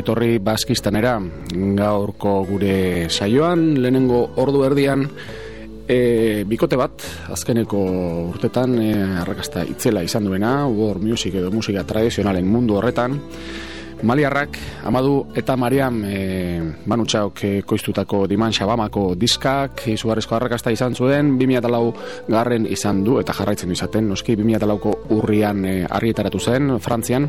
etorri baskistanera. Gaurko gure saioan, lehenengo ordu erdian, e, bikote bat, azkeneko urtetan, e, arrakasta itzela izan duena, war music edo musika tradizionalen mundu horretan, Maliarrak, Amadu eta Mariam e, Manutxauk e, koiztutako Diman Xabamako diskak izugarrizko harrakasta izan zuen 2004 garren izan du eta jarraitzen izaten noski 2004ko urrian e, argietaratu zen Frantzian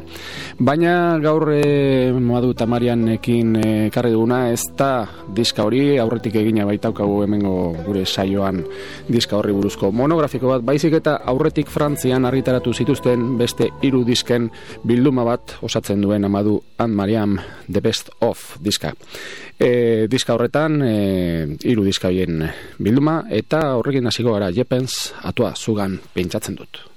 baina gaur e, Amadu eta Marianekin e, karri duguna ez da diska hori aurretik egina baitaukagu hemengo gure saioan diska horri buruzko monografiko bat baizik eta aurretik Frantzian argitaratu zituzten beste hiru disken bilduma bat osatzen duen Amadu and Mariam The Best of diska. E, diska horretan, e, iru diska bilduma, eta horrekin hasiko gara Jepens atua zugan pentsatzen dut.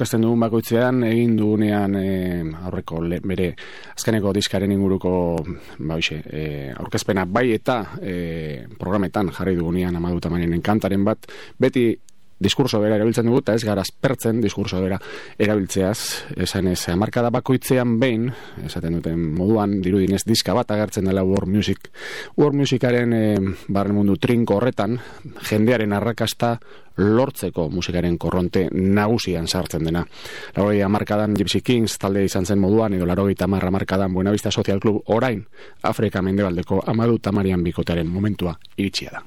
Aurkezten dugun bakoitzean egin dugunean e, aurreko le, bere azkeneko diskaren inguruko ba, oixe, e, aurkezpena bai eta e, programetan jarri dugunean Amadu Tamarianen kantaren bat. Beti diskurso bera erabiltzen dugu, eta ez gara aspertzen diskurso bera erabiltzeaz, esan ez, marka da bakoitzean behin, esaten duten moduan, dirudinez diska bat agertzen dela world music. World musicaren e, barren mundu trinko horretan, jendearen arrakasta lortzeko musikaren korronte nagusian sartzen dena. Larogei amarkadan Gypsy Kings talde izan zen moduan, edo larogei tamarra amarkadan Buenavista Social Club orain, Afrika mendebaldeko amadu tamarian bikotearen momentua iritsia da.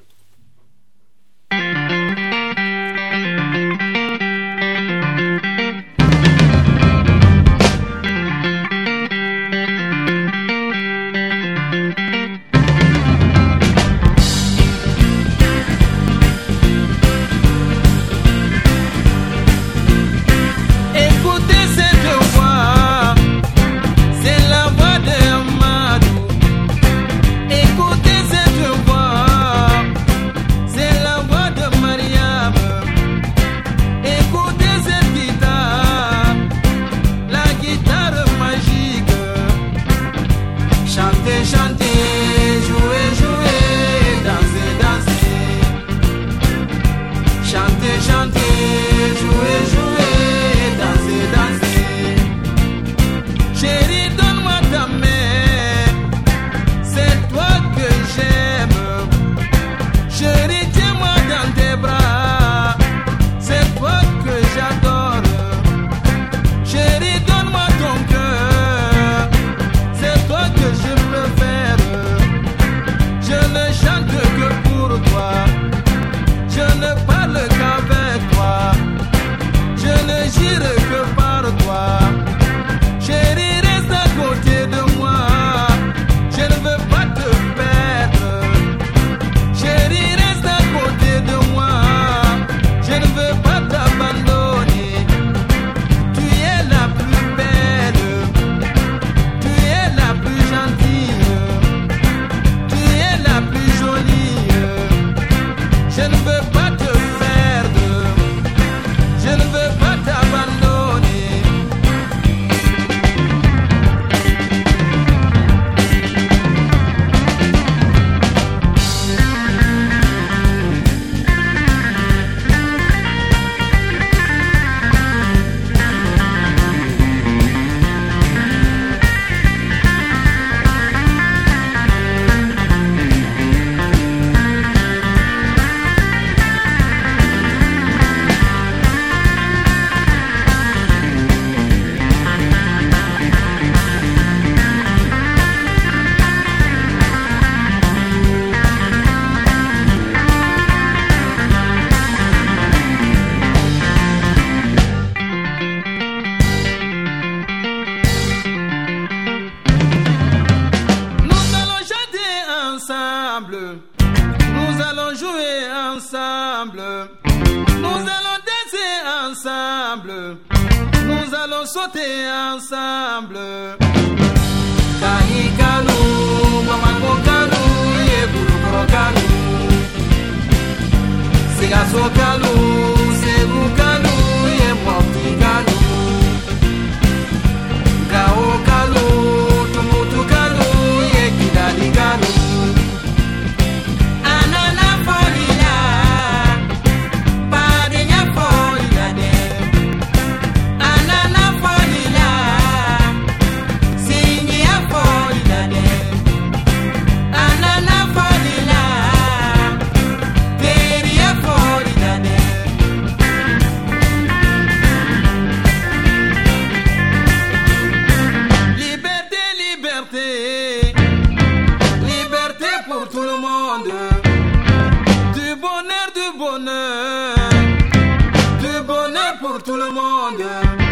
longer.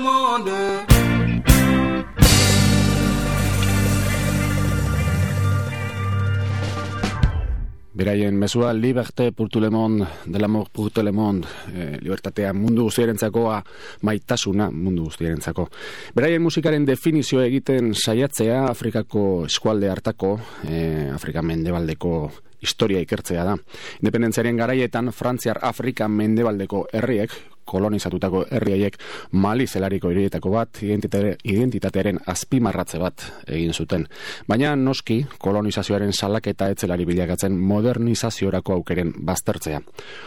monde. Beraien, mezua liberte pour tout le monde, de l'amour pour tout le monde, eh, libertatea mundu guztiaren maitasuna mundu guztiaren. Beraien musikaren definizioa egiten saiatzea Afrikako eskualde hartako, eh, Afrika mendebaldeko historia ikertzea da. Independentziaren garaietan, Frantziar Afrika mendebaldeko herriek, kolonizatutako herriaiek Mali zelariko hirietako bat identitatearen azpimarratze bat egin zuten. Baina noski kolonizazioaren salaketa etzelari bilakatzen modernizaziorako aukeren baztertzea.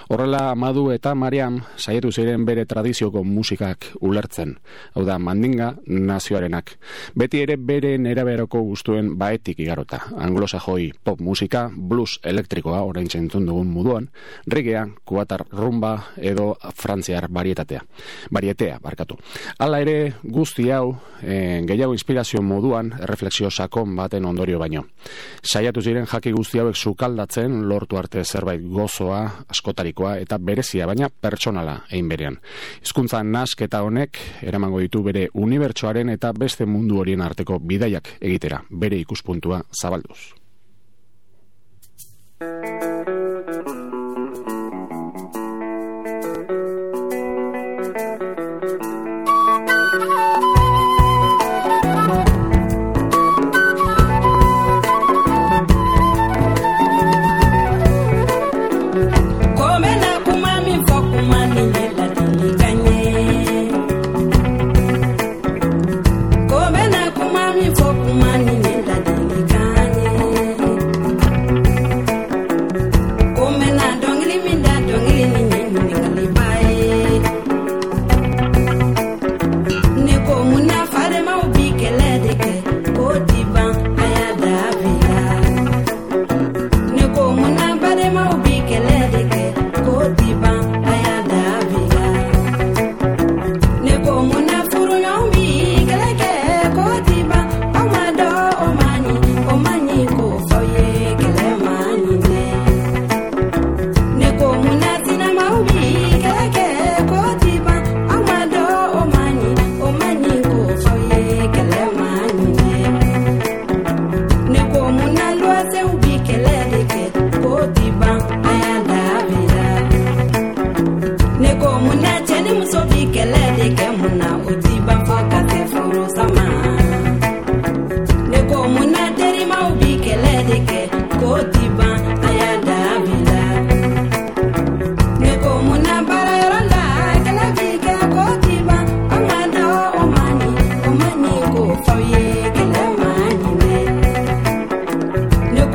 Horrela Madu eta Mariam saietu ziren bere tradizioko musikak ulertzen. Hau da, mandinga nazioarenak. Beti ere bere neraberoko guztuen baetik igarota. Anglosajoi pop musika, blues elektrikoa, orain txentun dugun muduan, regea, kuatar rumba edo frantziar barietatea. Barietea, barkatu. Hala ere, guzti hau, e, gehiago inspirazio moduan, refleksio sakon baten ondorio baino. Saiatu ziren jaki guzti hauek sukaldatzen, lortu arte zerbait gozoa, askotarikoa, eta berezia, baina pertsonala egin berean. Hizkuntza nasketa honek, eramango ditu bere unibertsoaren eta beste mundu horien arteko bidaiak egitera, bere ikuspuntua zabalduz.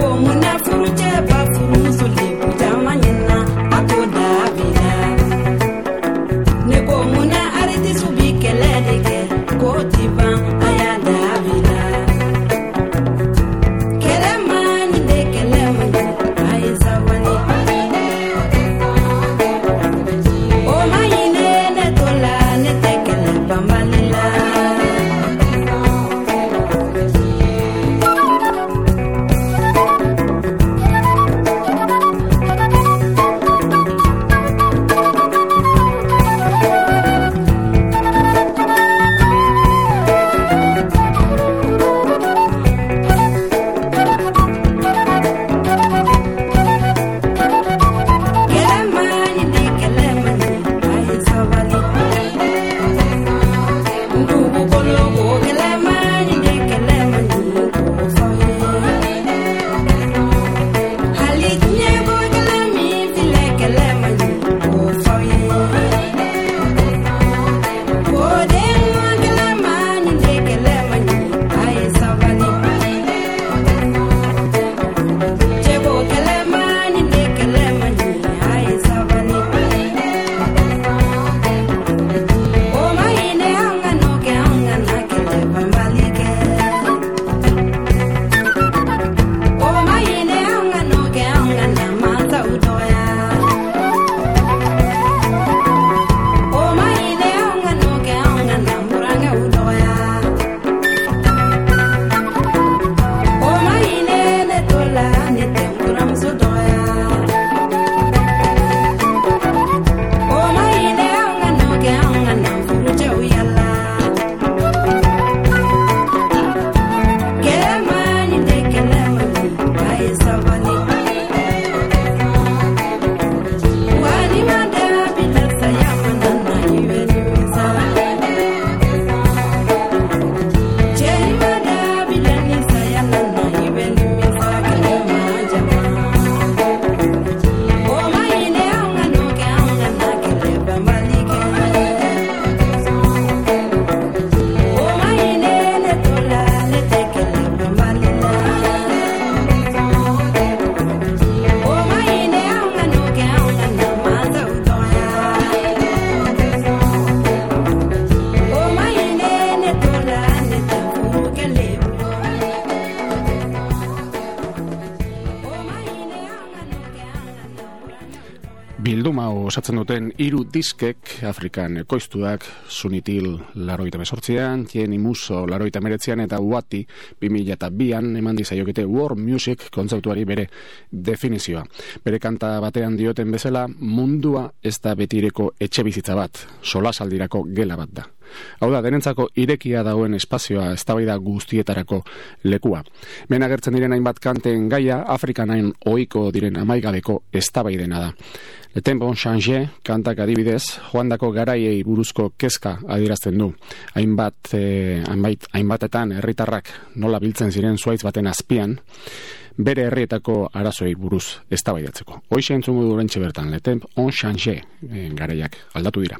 como una fruta para duten hiru diskek Afrikan ekoiztuak Sunitil laroita mesortzian, Tien Imuso laroita meretzian eta Uati 2002an eman dizaiokete War Music kontzeptuari bere definizioa. Bere kanta batean dioten bezala mundua ez da betireko etxe bizitza bat, sola saldirako gela bat da. Hau da, denentzako irekia dagoen espazioa eztabaida guztietarako lekua. Men agertzen diren hainbat kanten gaia, Afrikan hain oiko diren amaigabeko eztabaidena da. Le Tempo Change kantak adibidez, joandako garaiei buruzko kezka adirazten du. Hainbat, eh, hainbait, hainbatetan herritarrak nola biltzen ziren zuaitz baten azpian, bere herrietako arazoei buruz eztabaidatzeko. Hoxe entzungu du bertan, Le Tempo Change eh, garaiak aldatu dira.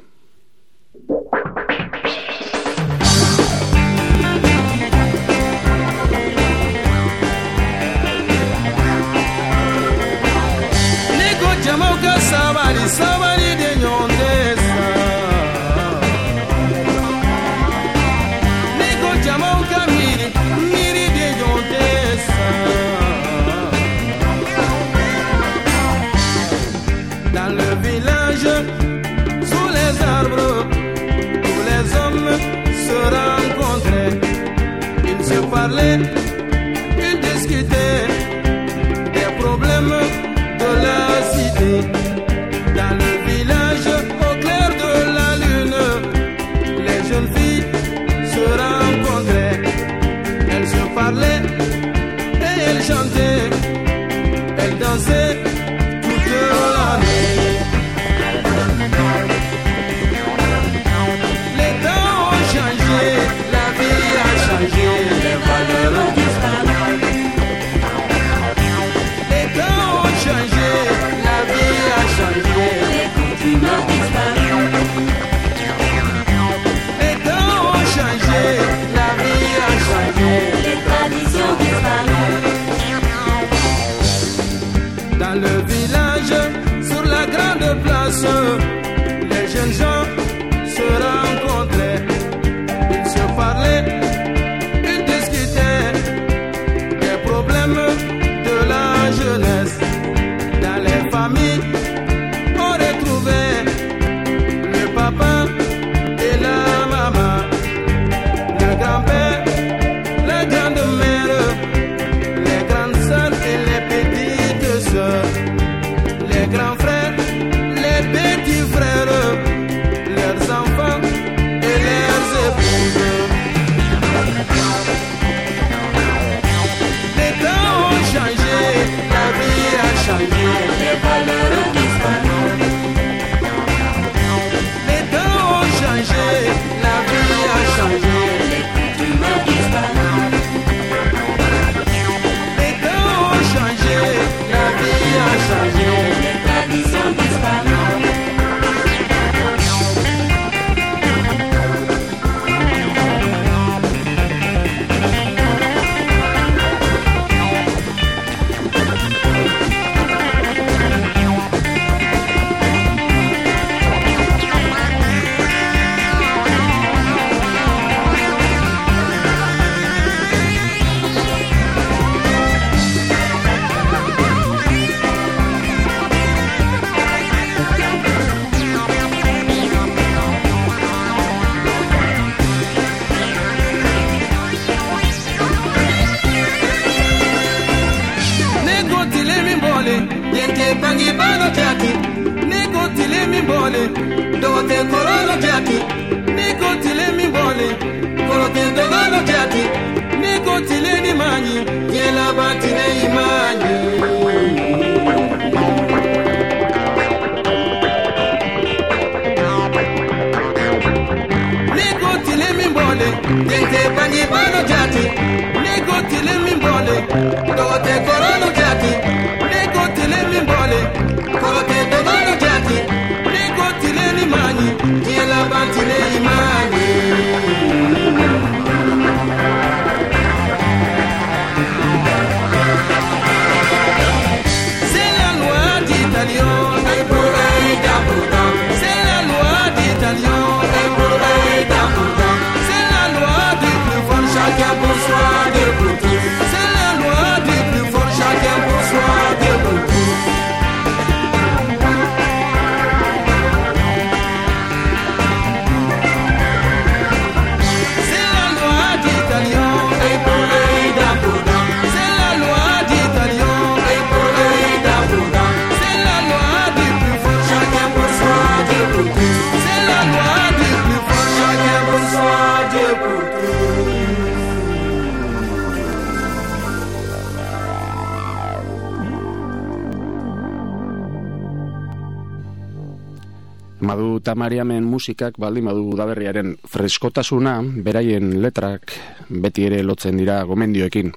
Madu Tamariamen musikak baldin madu udaberriaren freskotasuna, beraien letrak beti ere lotzen dira gomendioekin.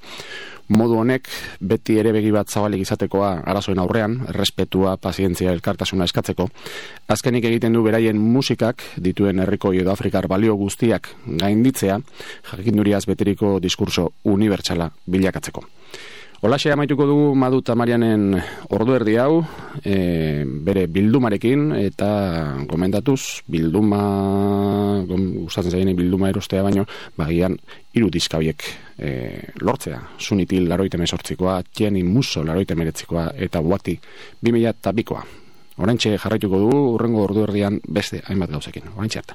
Modu honek beti ere begi bat zabalik izatekoa arazoen aurrean, respetua, pazientzia, elkartasuna eskatzeko. Azkenik egiten du beraien musikak dituen herriko edo Afrikar balio guztiak gainditzea, jakinduriaz beteriko diskurso unibertsala bilakatzeko. Olaxe amaituko dugu Madu Tamarianen ordu erdi hau, e, bere bildumarekin, eta gomendatuz, bilduma, gustatzen zaini bilduma erostea baino, bagian, iru dizkabiek e, lortzea. Sunitil laroite mesortzikoa, txeni muso laroite meretzikoa, eta buati, 2000 eta bikoa. Horentxe jarraituko dugu, urrengo ordu erdian beste hainbat gauzekin. Horentxe harta.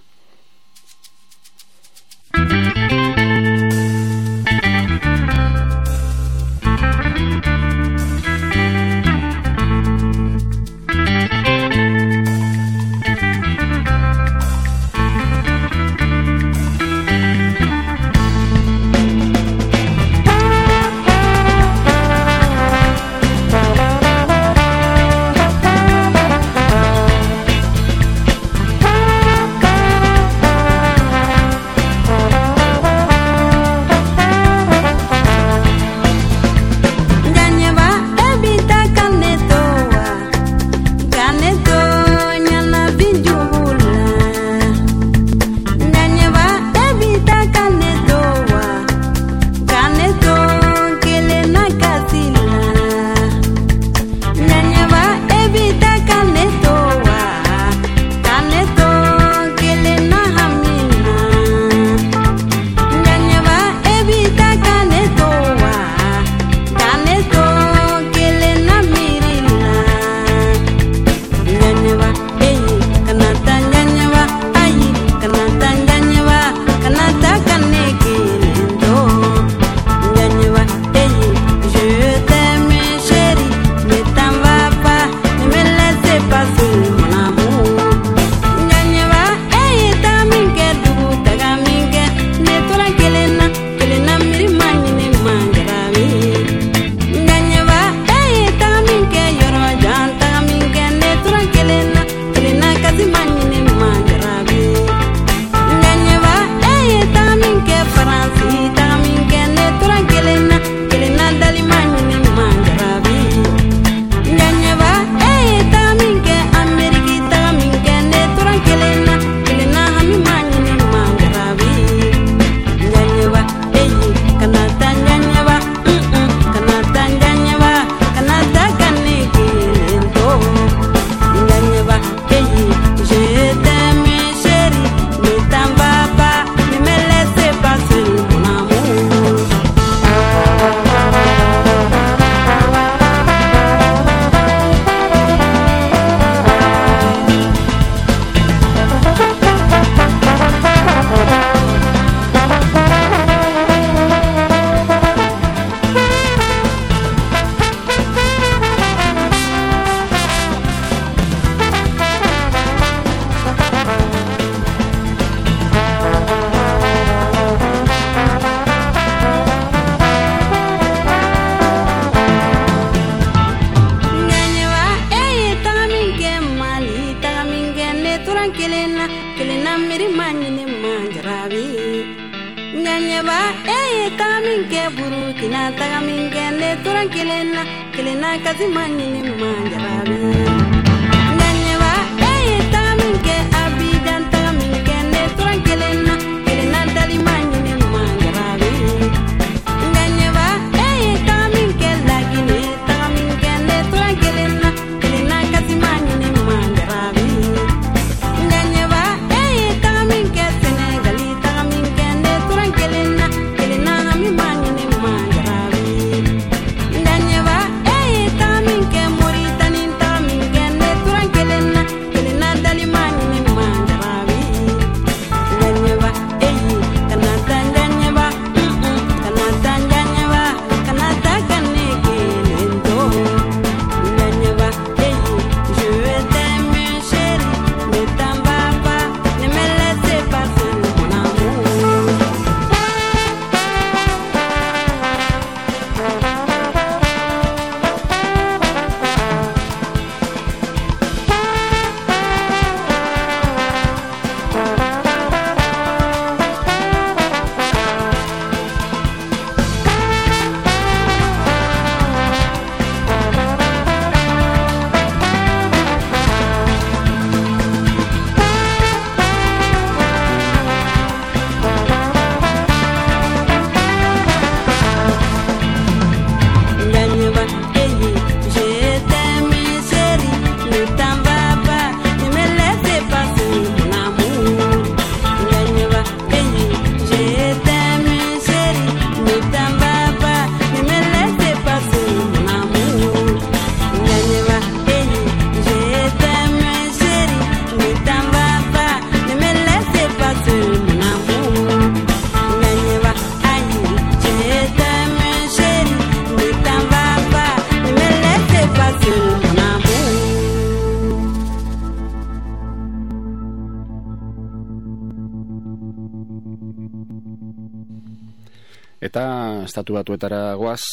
Estatu batuetara guaz,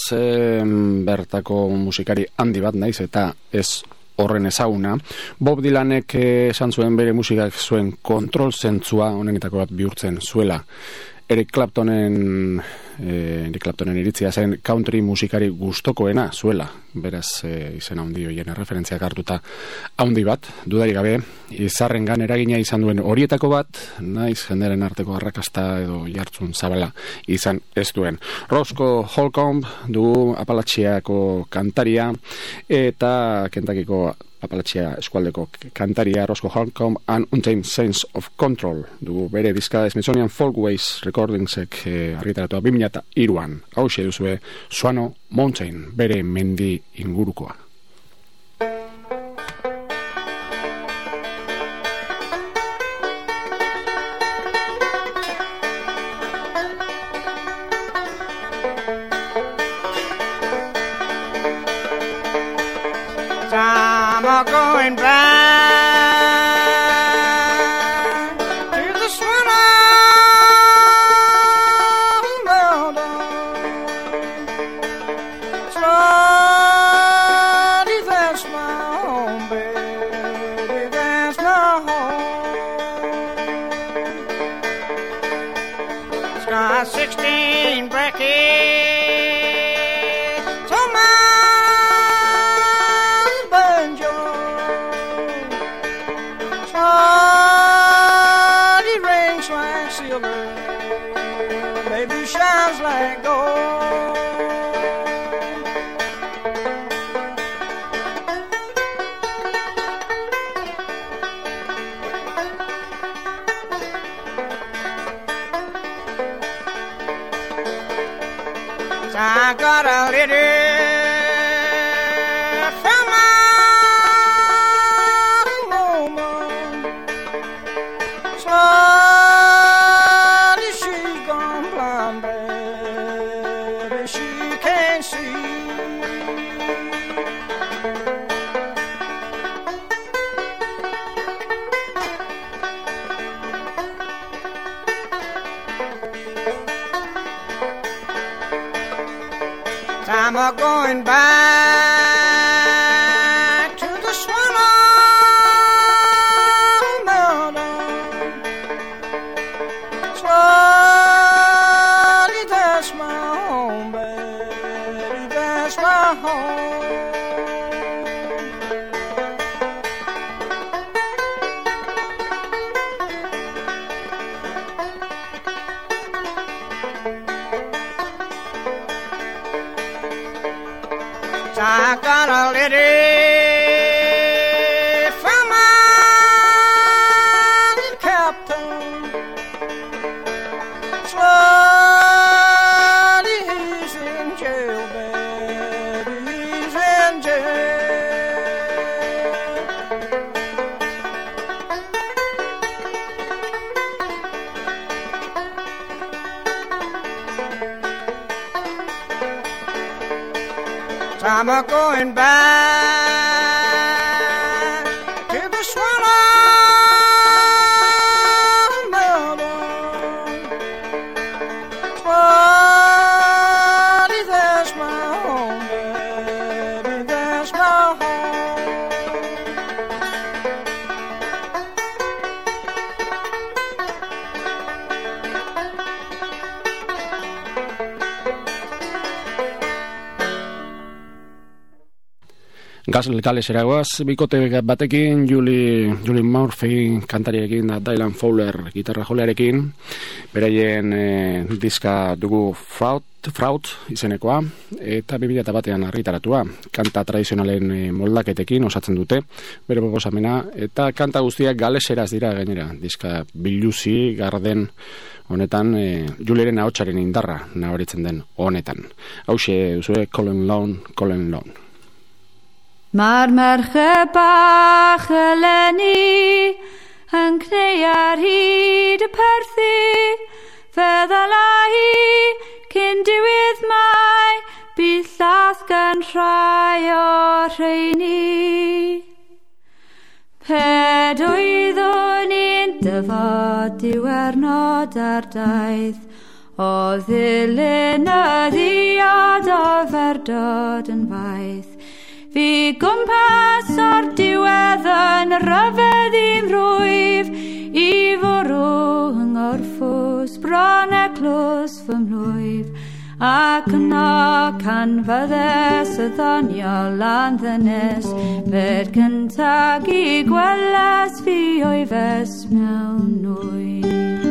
bertako musikari handi bat naiz, eta ez horren ezaguna. Bob Dylanek esan zuen bere musikak zuen kontrol zentzua, honenetako bat bihurtzen zuela. Eric Claptonen eh, Eric Claptonen iritzia zen country musikari gustokoena zuela. Beraz eh, izena handi hoien referentziak hartuta handi bat. Dudari gabe izarren eragina izan duen horietako bat naiz jenderen arteko arrakasta edo jartzun zabala izan ez duen. Rosco Holcomb du apalatxiako kantaria eta kentakiko Apalatxia eskualdeko kantaria Rosco Holcomb and Untamed Sense of Control dugu. Bere bizka Smithsonian Folkways Recordingsek eh, argitaratu 2002an hau duzue Suano Mountain bere mendi ingurukoa it is. time a going by. Gaz galesera goaz, bikote batekin, Julie, Julie Murphy kantariekin, da Dylan Fowler gitarra jolearekin, beraien e, diska dugu Fraud, Fraud izenekoa, eta 2000 batean argitaratua, kanta tradizionalen e, moldaketekin osatzen dute, bere proposamena, eta kanta guztiak galeseraz dira gainera, diska biluzi, garden, honetan, e, Julieren ahotsaren indarra nabaritzen den honetan. Hauxe, duzue, Colin Lone, Colin Lone. Mae'r merched bach eleni yn cneu ar hyd y perthi, a hi cyn diwydd mai, bydd llath gan rhai o rheini. Ped oeddwn i'n dyfod diwernod ar daith, o ddilyn y ddiod o ferdod yn faith. Fi gwmpas o'r diwedd yn ryfedd i'n rwyf I fwrw yng ngorffws bron e clws fy mlwyf. Ac yno can fyddes y ddoniol lan ddynes Fed cyntag i gweles fi o'i fes mewn nwyf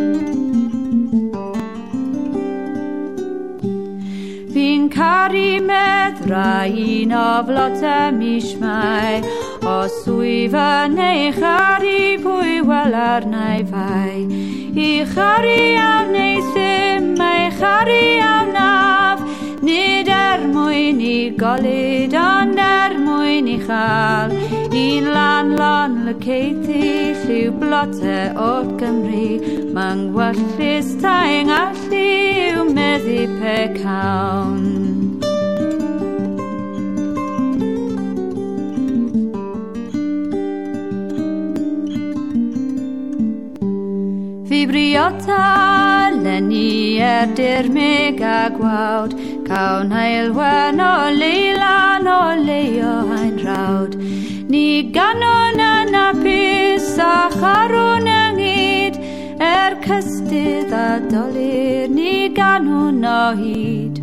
Dwi'n caru meddra un o flota mis mai O swyfa neu charu pwy wel arnau fai. I charu am neu ddim, mae charu am naf. Nid er mwyn i golyd, ond er mwyn i chael Un lan lon le lliw blotau o'r Gymru. Mae'n ngwallus taing allu yw meddu pe cawn. Briota, lenni er dirmeg a gwawd, Cawn hael wen o leilan o leio hain rawd. Ni ganon yn apus a charwn yngyd Er cystydd a dolir ni ganwn o hyd.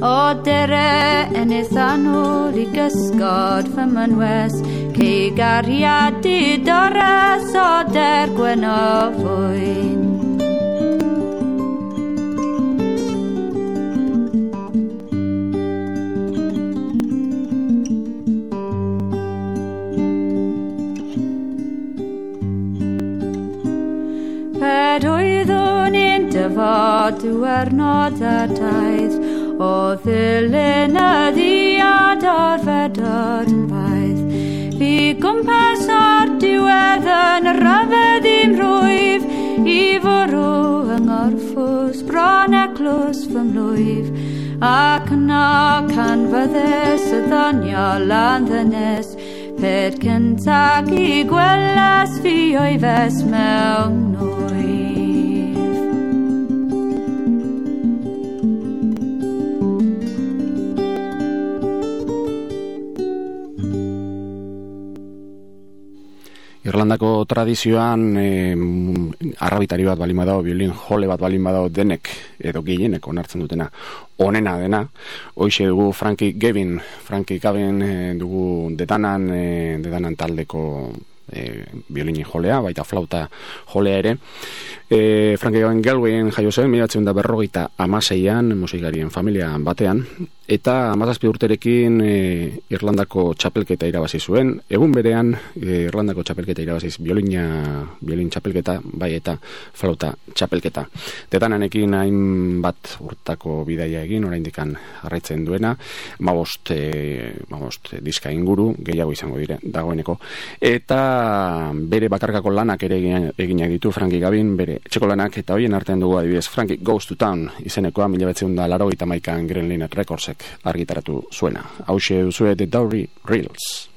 O dere yn anwr i gysgod fy mynwes Ceig ariadu dores o der gwenofwyd efo diwernod a daith o ddilyn y ddiad o'r fedod yn faith. Fi gwmpas o'r diwedd yn rhyfedd ryfedd i'm rwyf i fwrw yng ngorffws bron eglws fy mlwyf ac yno can fyddes y ddoniol lan ddynes ped cyntag i gwelas fi o'i fes mewn Irlandako tradizioan e, arrabitari bat balin badao, violin jole bat balin badao denek edo gehienek onartzen dutena onena dena. Hoxe dugu Frankie Gavin, Frankie Gavin e, dugu detanan, e, detanan taldeko e, violini jolea, baita flauta jolea ere. E, Frankie Gavin Galwayen jaio zen, miratzen da berrogeita amaseian, musikarien familia batean, eta amazazpi urterekin e, Irlandako txapelketa irabazi zuen, egun berean e, Irlandako txapelketa irabaziz biolina, biolin txapelketa, bai eta flauta txapelketa. Tetananekin hain bat urtako bidaia egin, oraindikan jarraitzen duena, mabost, e, mabost diska inguru, gehiago izango dire, dagoeneko. Eta bere bakarkako lanak ere egin ditu Frankie Gavin, bere txeko lanak, eta hoien artean dugu adibidez, Frankie Goes to Town izenekoa, mila betzeun da laro eta maikan Gremlin Recordsek argitaratu zuena. Hau duzue The Dowry Reels.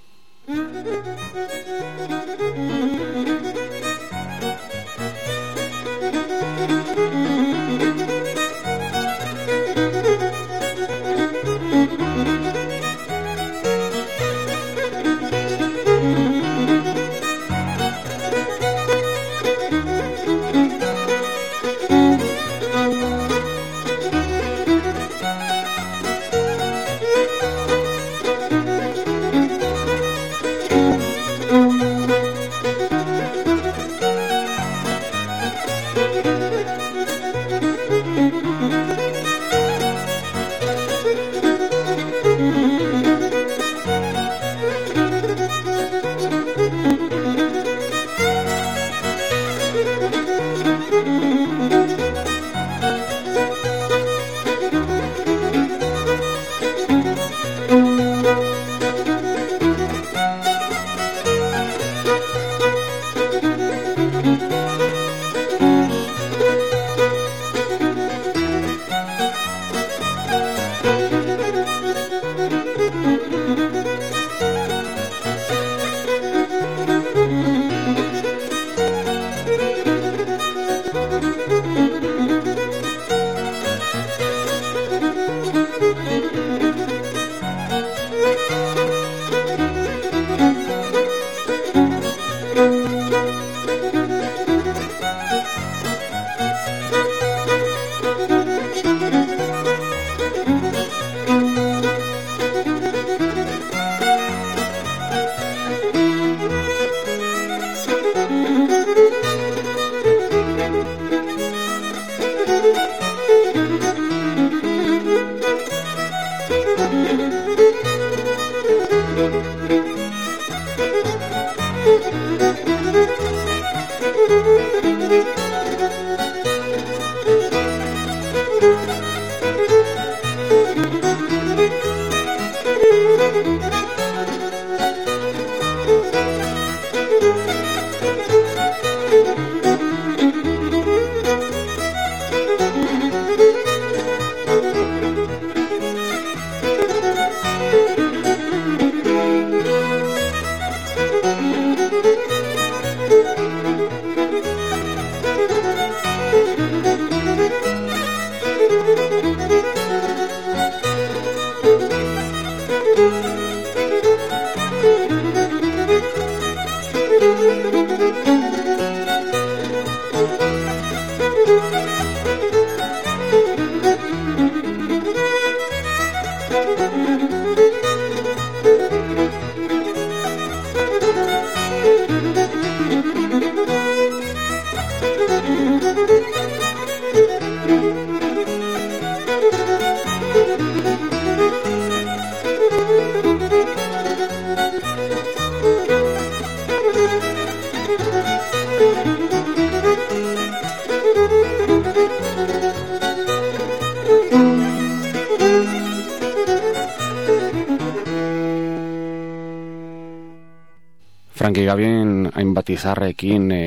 Frankie Gavin hainbat izarrekin e,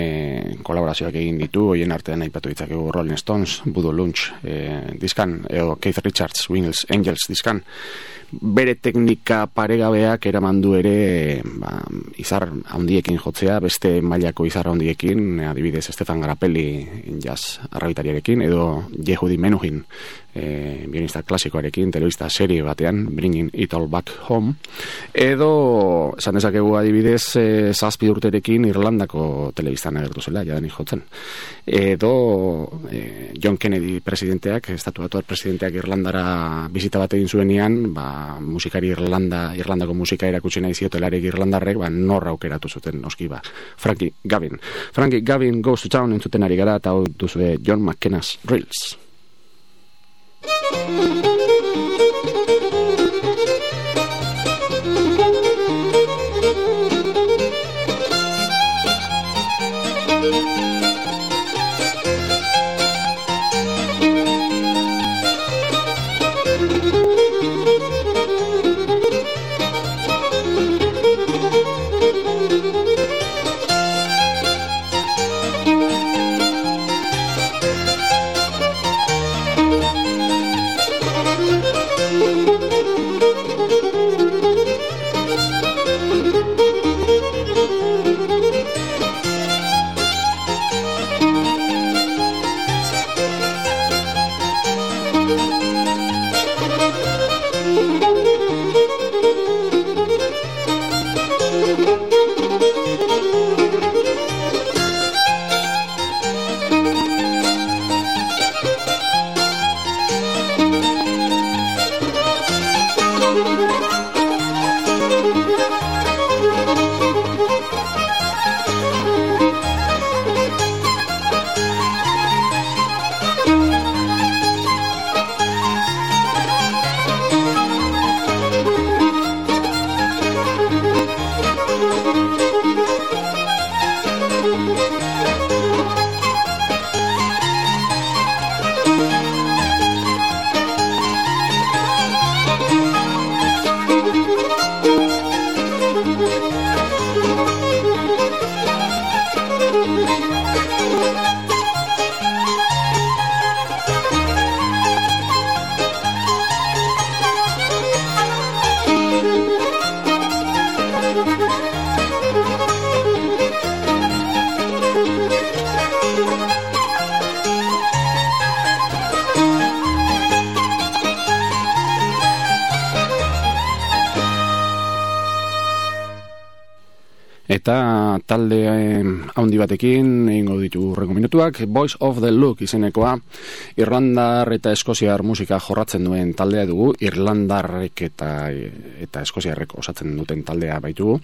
kolaborazioak egin ditu, hoien artean aipatu ditzakegu Rolling Stones, Voodoo Lunch e, diskan, edo Keith Richards, Wings Angels diskan, bere teknika paregabeak eraman du ere ba, izar handiekin jotzea, beste mailako izar handiekin, adibidez Stefan Garapelli jazz arrabitariarekin, edo Jehudi Menuhin e, bionista klasikoarekin, telebista serie batean, Bringing It All Back Home, edo, esan dezakegu adibidez, e, zazpi urterekin Irlandako telebistan agertu zela, jadan jotzen. Edo e, John Kennedy presidenteak, estatu batuar presidenteak Irlandara bizita bat egin zuenian, ba, musikari Irlanda, Irlandako musika erakutsi nahi ziotelarek Irlandarrek, ba, norra aukeratu zuten, noski, ba, Frankie Gavin. Frankie Gavin goes to town entzuten ari gara, eta hau duzue John McKenna's Reels. Eta handi batekin egingo ditu urrengo minutuak. Voice of the Look izenekoa Irlandar eta Eskoziar musika jorratzen duen taldea dugu Irlandarrek eta eta Eskoziarrek osatzen duten taldea baitugu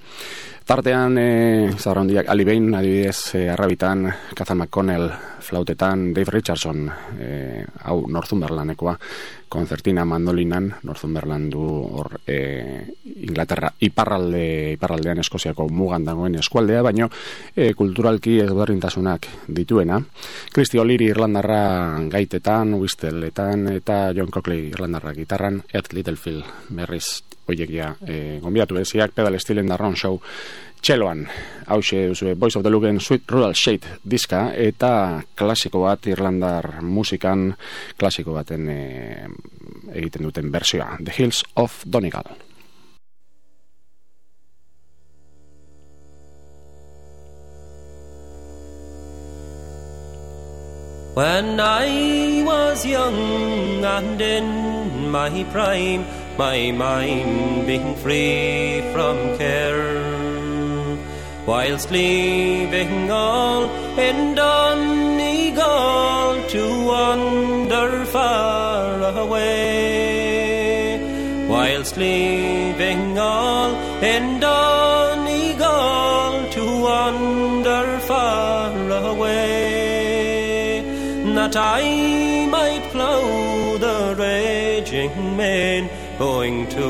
Tartean, e, eh, zaharra hondiak, Ali Bain, adibidez, e, arrabitan, Kazan McConnell, flautetan, Dave Richardson, e, hau, Northumberlandekoa, konzertina mandolinan, Northumberland du hor e, Inglaterra iparralde, iparraldean Eskoziako mugan dagoen eskualdea, baino e, kulturalki ezberdintasunak dituena. Kristi Oliri Irlandarra gaitetan, Whistleetan, eta John Cockley Irlandarra gitarran, Ed Littlefield berriz oiek ja, e, gombiatu beziak, pedal estilen da show, txeloan, hause duzu, Voice of the Lugen Sweet Rural Shade diska, eta klasiko bat, Irlandar musikan, klasiko baten e, egiten duten bersioa, The Hills of Donegal. When I was young and in my prime, my mind being free from care, whilst leaving all in Donegal to wander far away, whilst leaving all in Donegal that I might plough the raging main going to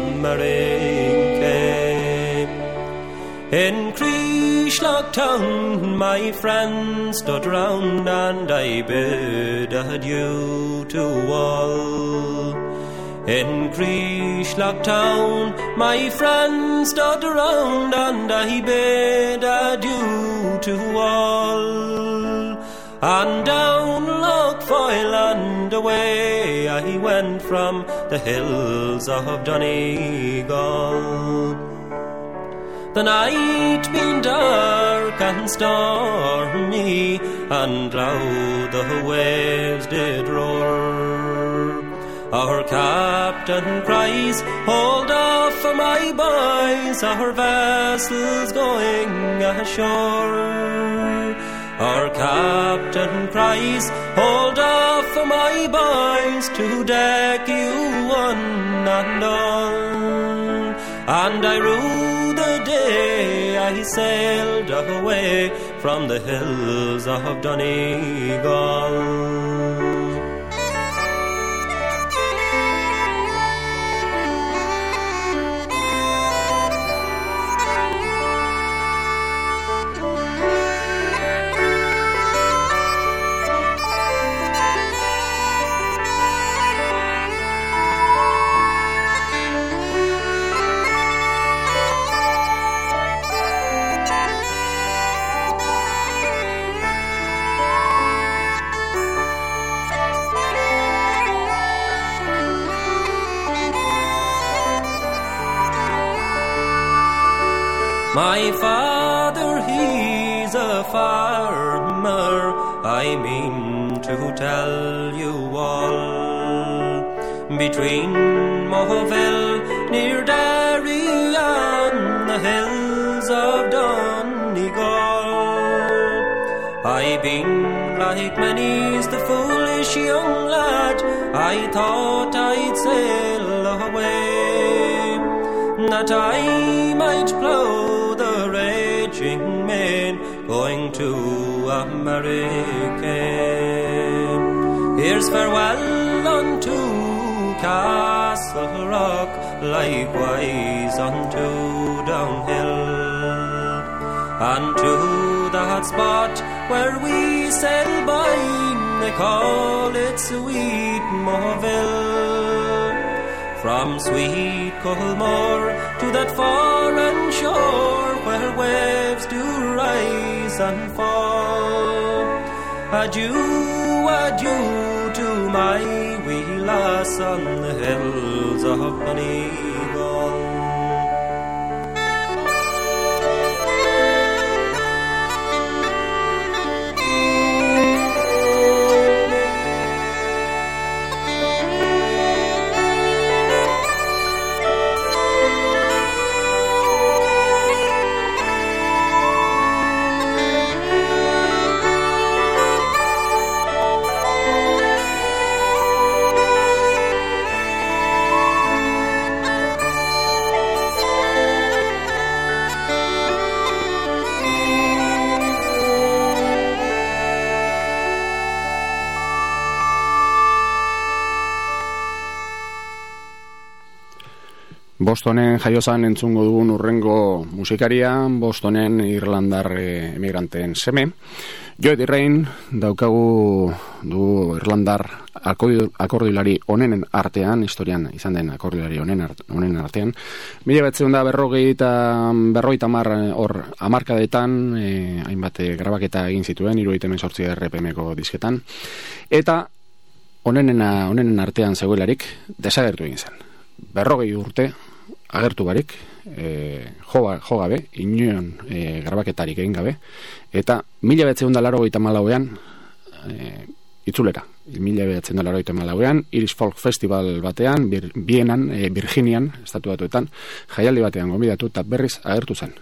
America. In Creeshlock town, my friends stood round and I bid adieu to all. In Creeshlock town, my friends stood around and I bid adieu to all. And down Lochfoyle and away uh, I went from the hills of Donegal. The night being dark and stormy, and loud the waves did roar. Our captain cries, Hold off for my boys, our vessel's going ashore. Our captain cries, Hold off for my boys to deck you one and all. And I rue the day I sailed away from the hills of Donegal. My father, he's a farmer, I mean to tell you all. Between Mohoville, near Derry, and the hills of Donegal. I've been like many's the foolish young lad, I thought I'd sail away, that I might plough raging main, going to America. Here's farewell unto Castle Rock, likewise unto Downhill, and to that spot where we sail by, they call it Sweet Morville. From sweet Colmore to that foreign shore where waves do rise and fall. Adieu, adieu to my wee lass on the hills of Donegal. Bostonen jaiozan entzungo dugun urrengo musikaria, Bostonen Irlandar eh, emigranteen seme. Joe Dirrain daukagu du Irlandar akordio- akordilari onenen artean, historian izan den akordilari onen, onen artean. Mila betzen da berrogei eta berrogeita mar hor amarkadetan, eh, hainbat eh, grabaketa egin zituen, iruiten sortzi RPM-ko disketan. Eta onenena, onenen artean zegoelarik desagertu egin zen. Berrogei urte agertu barik, e, jo, jo gabe, inoen e, grabaketarik egin gabe, eta mila betzen da laro malauean, e, itzulera, mila betzen da laro malauean, Irish Folk Festival batean, bir, Bienan, e, Virginian, estatu batuetan, jaialdi batean gomidatu eta berriz agertu zen.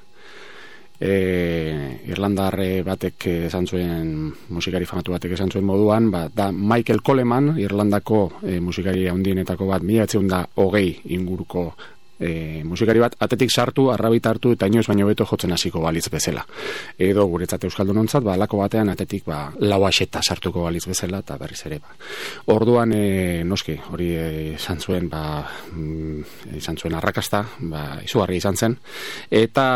E, Irlandarre batek esan zuen musikari famatu batek esan zuen moduan, ba, da Michael Coleman, Irlandako e, musikari handienetako bat, mila hogei inguruko e, musikari bat atetik sartu, arrabit hartu eta inoz baino beto jotzen hasiko balitz bezala. Edo guretzat euskaldun ontzat, ba, lako batean atetik ba, lau aseta sartuko balitz bezala eta berriz ere. Ba. Orduan, e, noski, hori e, izan zuen, ba, mm, izan zuen arrakasta, ba, izugarri izan zen, eta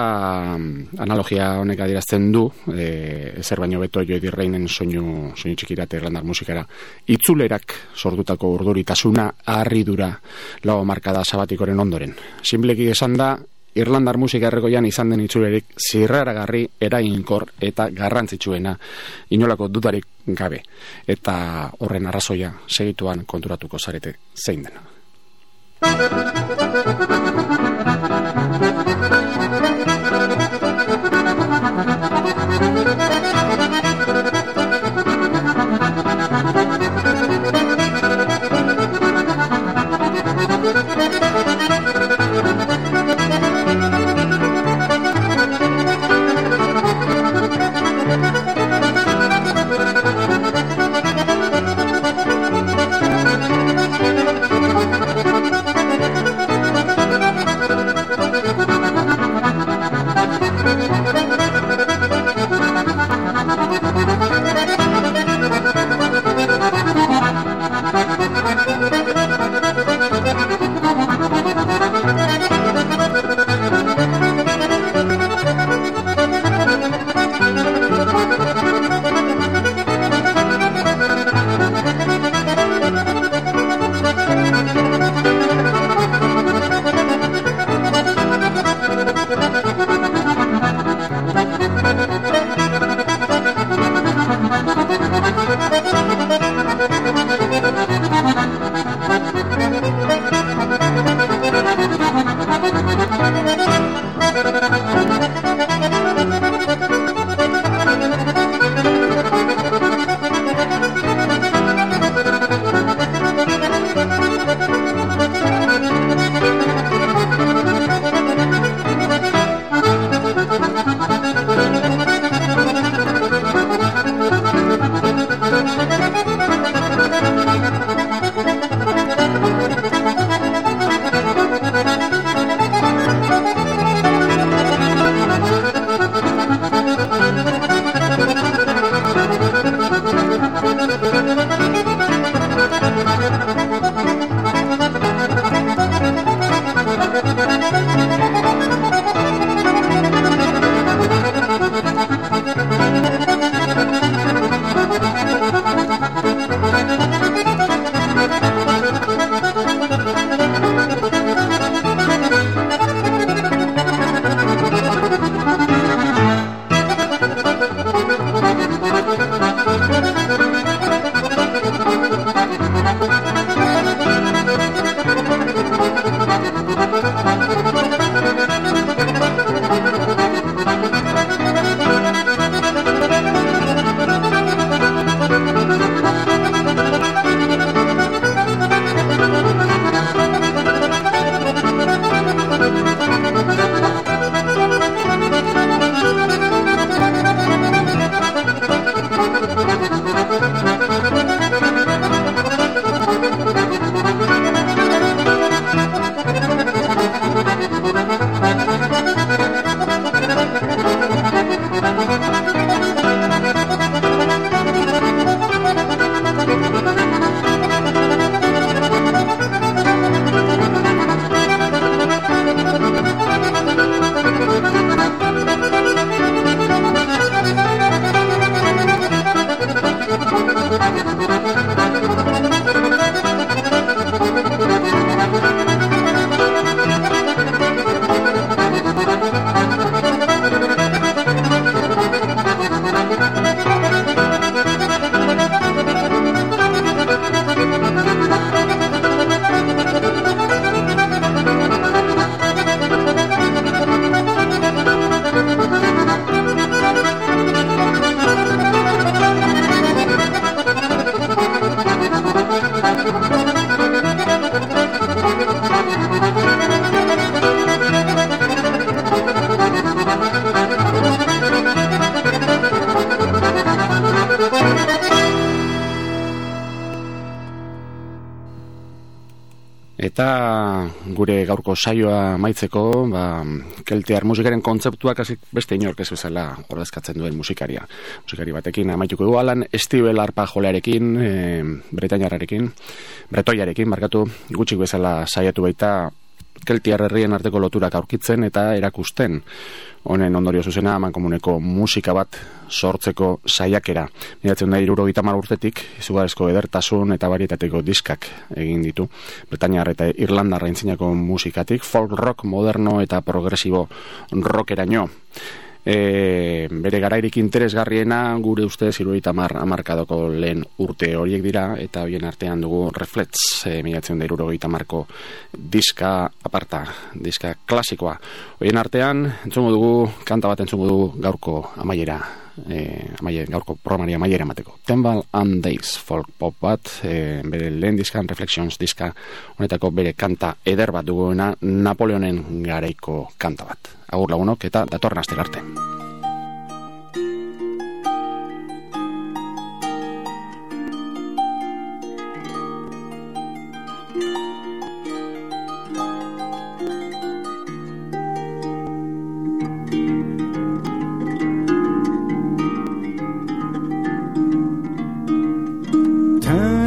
mm, analogia honek adirazten du, e, zer baino beto jo edirreinen soinu, soinu txikirate irlandar musikara, itzulerak sortutako urduritasuna harridura lau markada sabatikoren ondoren. Simpleki esan da, Irlandar musika errekoian izan den itzulerik zirraragarri, erainkor eta garrantzitsuena inolako dudarik gabe. Eta horren arrazoia segituan konturatuko zarete zein dena. Saioa maitzeko, ba, keltear musikaren kontzeptuak hasi beste inork ez bezala ordezkatzen duen musikaria. Musikari batekin amaituko du alan, Estibel arpa jolearekin, e, Bretainarrarekin, Bretoiarekin, markatu gutxik bezala saiatu baita keltiar herrien arteko loturak aurkitzen eta erakusten honen ondorio zuzena amankomuneko musika bat sortzeko saiakera. Miratzen da iruro gitamar urtetik, izugarezko edertasun eta barietateko diskak egin ditu. Bretañar eta intzinako musikatik, folk rock moderno eta progresibo rockeraino e, bere garairik interesgarriena gure uste ziruita mar amarkadoko lehen urte horiek dira eta hoien artean dugu reflets e, milatzen da marko diska aparta, diska klasikoa. Hoien artean entzungo dugu kanta bat entzungo dugu gaurko amaiera e, amaiera, gaurko programari amaiera mateko Tembal and Days folk pop bat e, bere lehen diskan Reflections diska honetako bere kanta eder bat duguena Napoleonen garaiko kanta bat agur lagunok eta datorren astel arte.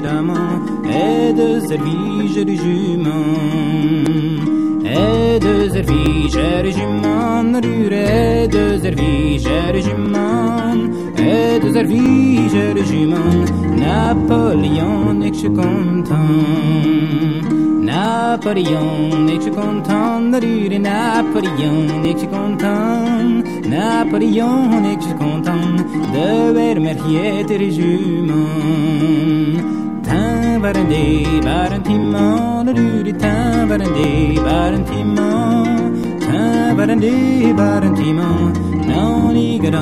Canon, et de Zervige du jument. Et de du jument, Rure, et de Zervige du jument, et de du jument, Napoléon, et je content. Napoléon, et je content, Rure, Napoléon, et je content. Napoléon ik je content de weer mergiet er is Tin var en det var en timma när du det tin var en det var en timma Tin var en det var en timma Nå ligger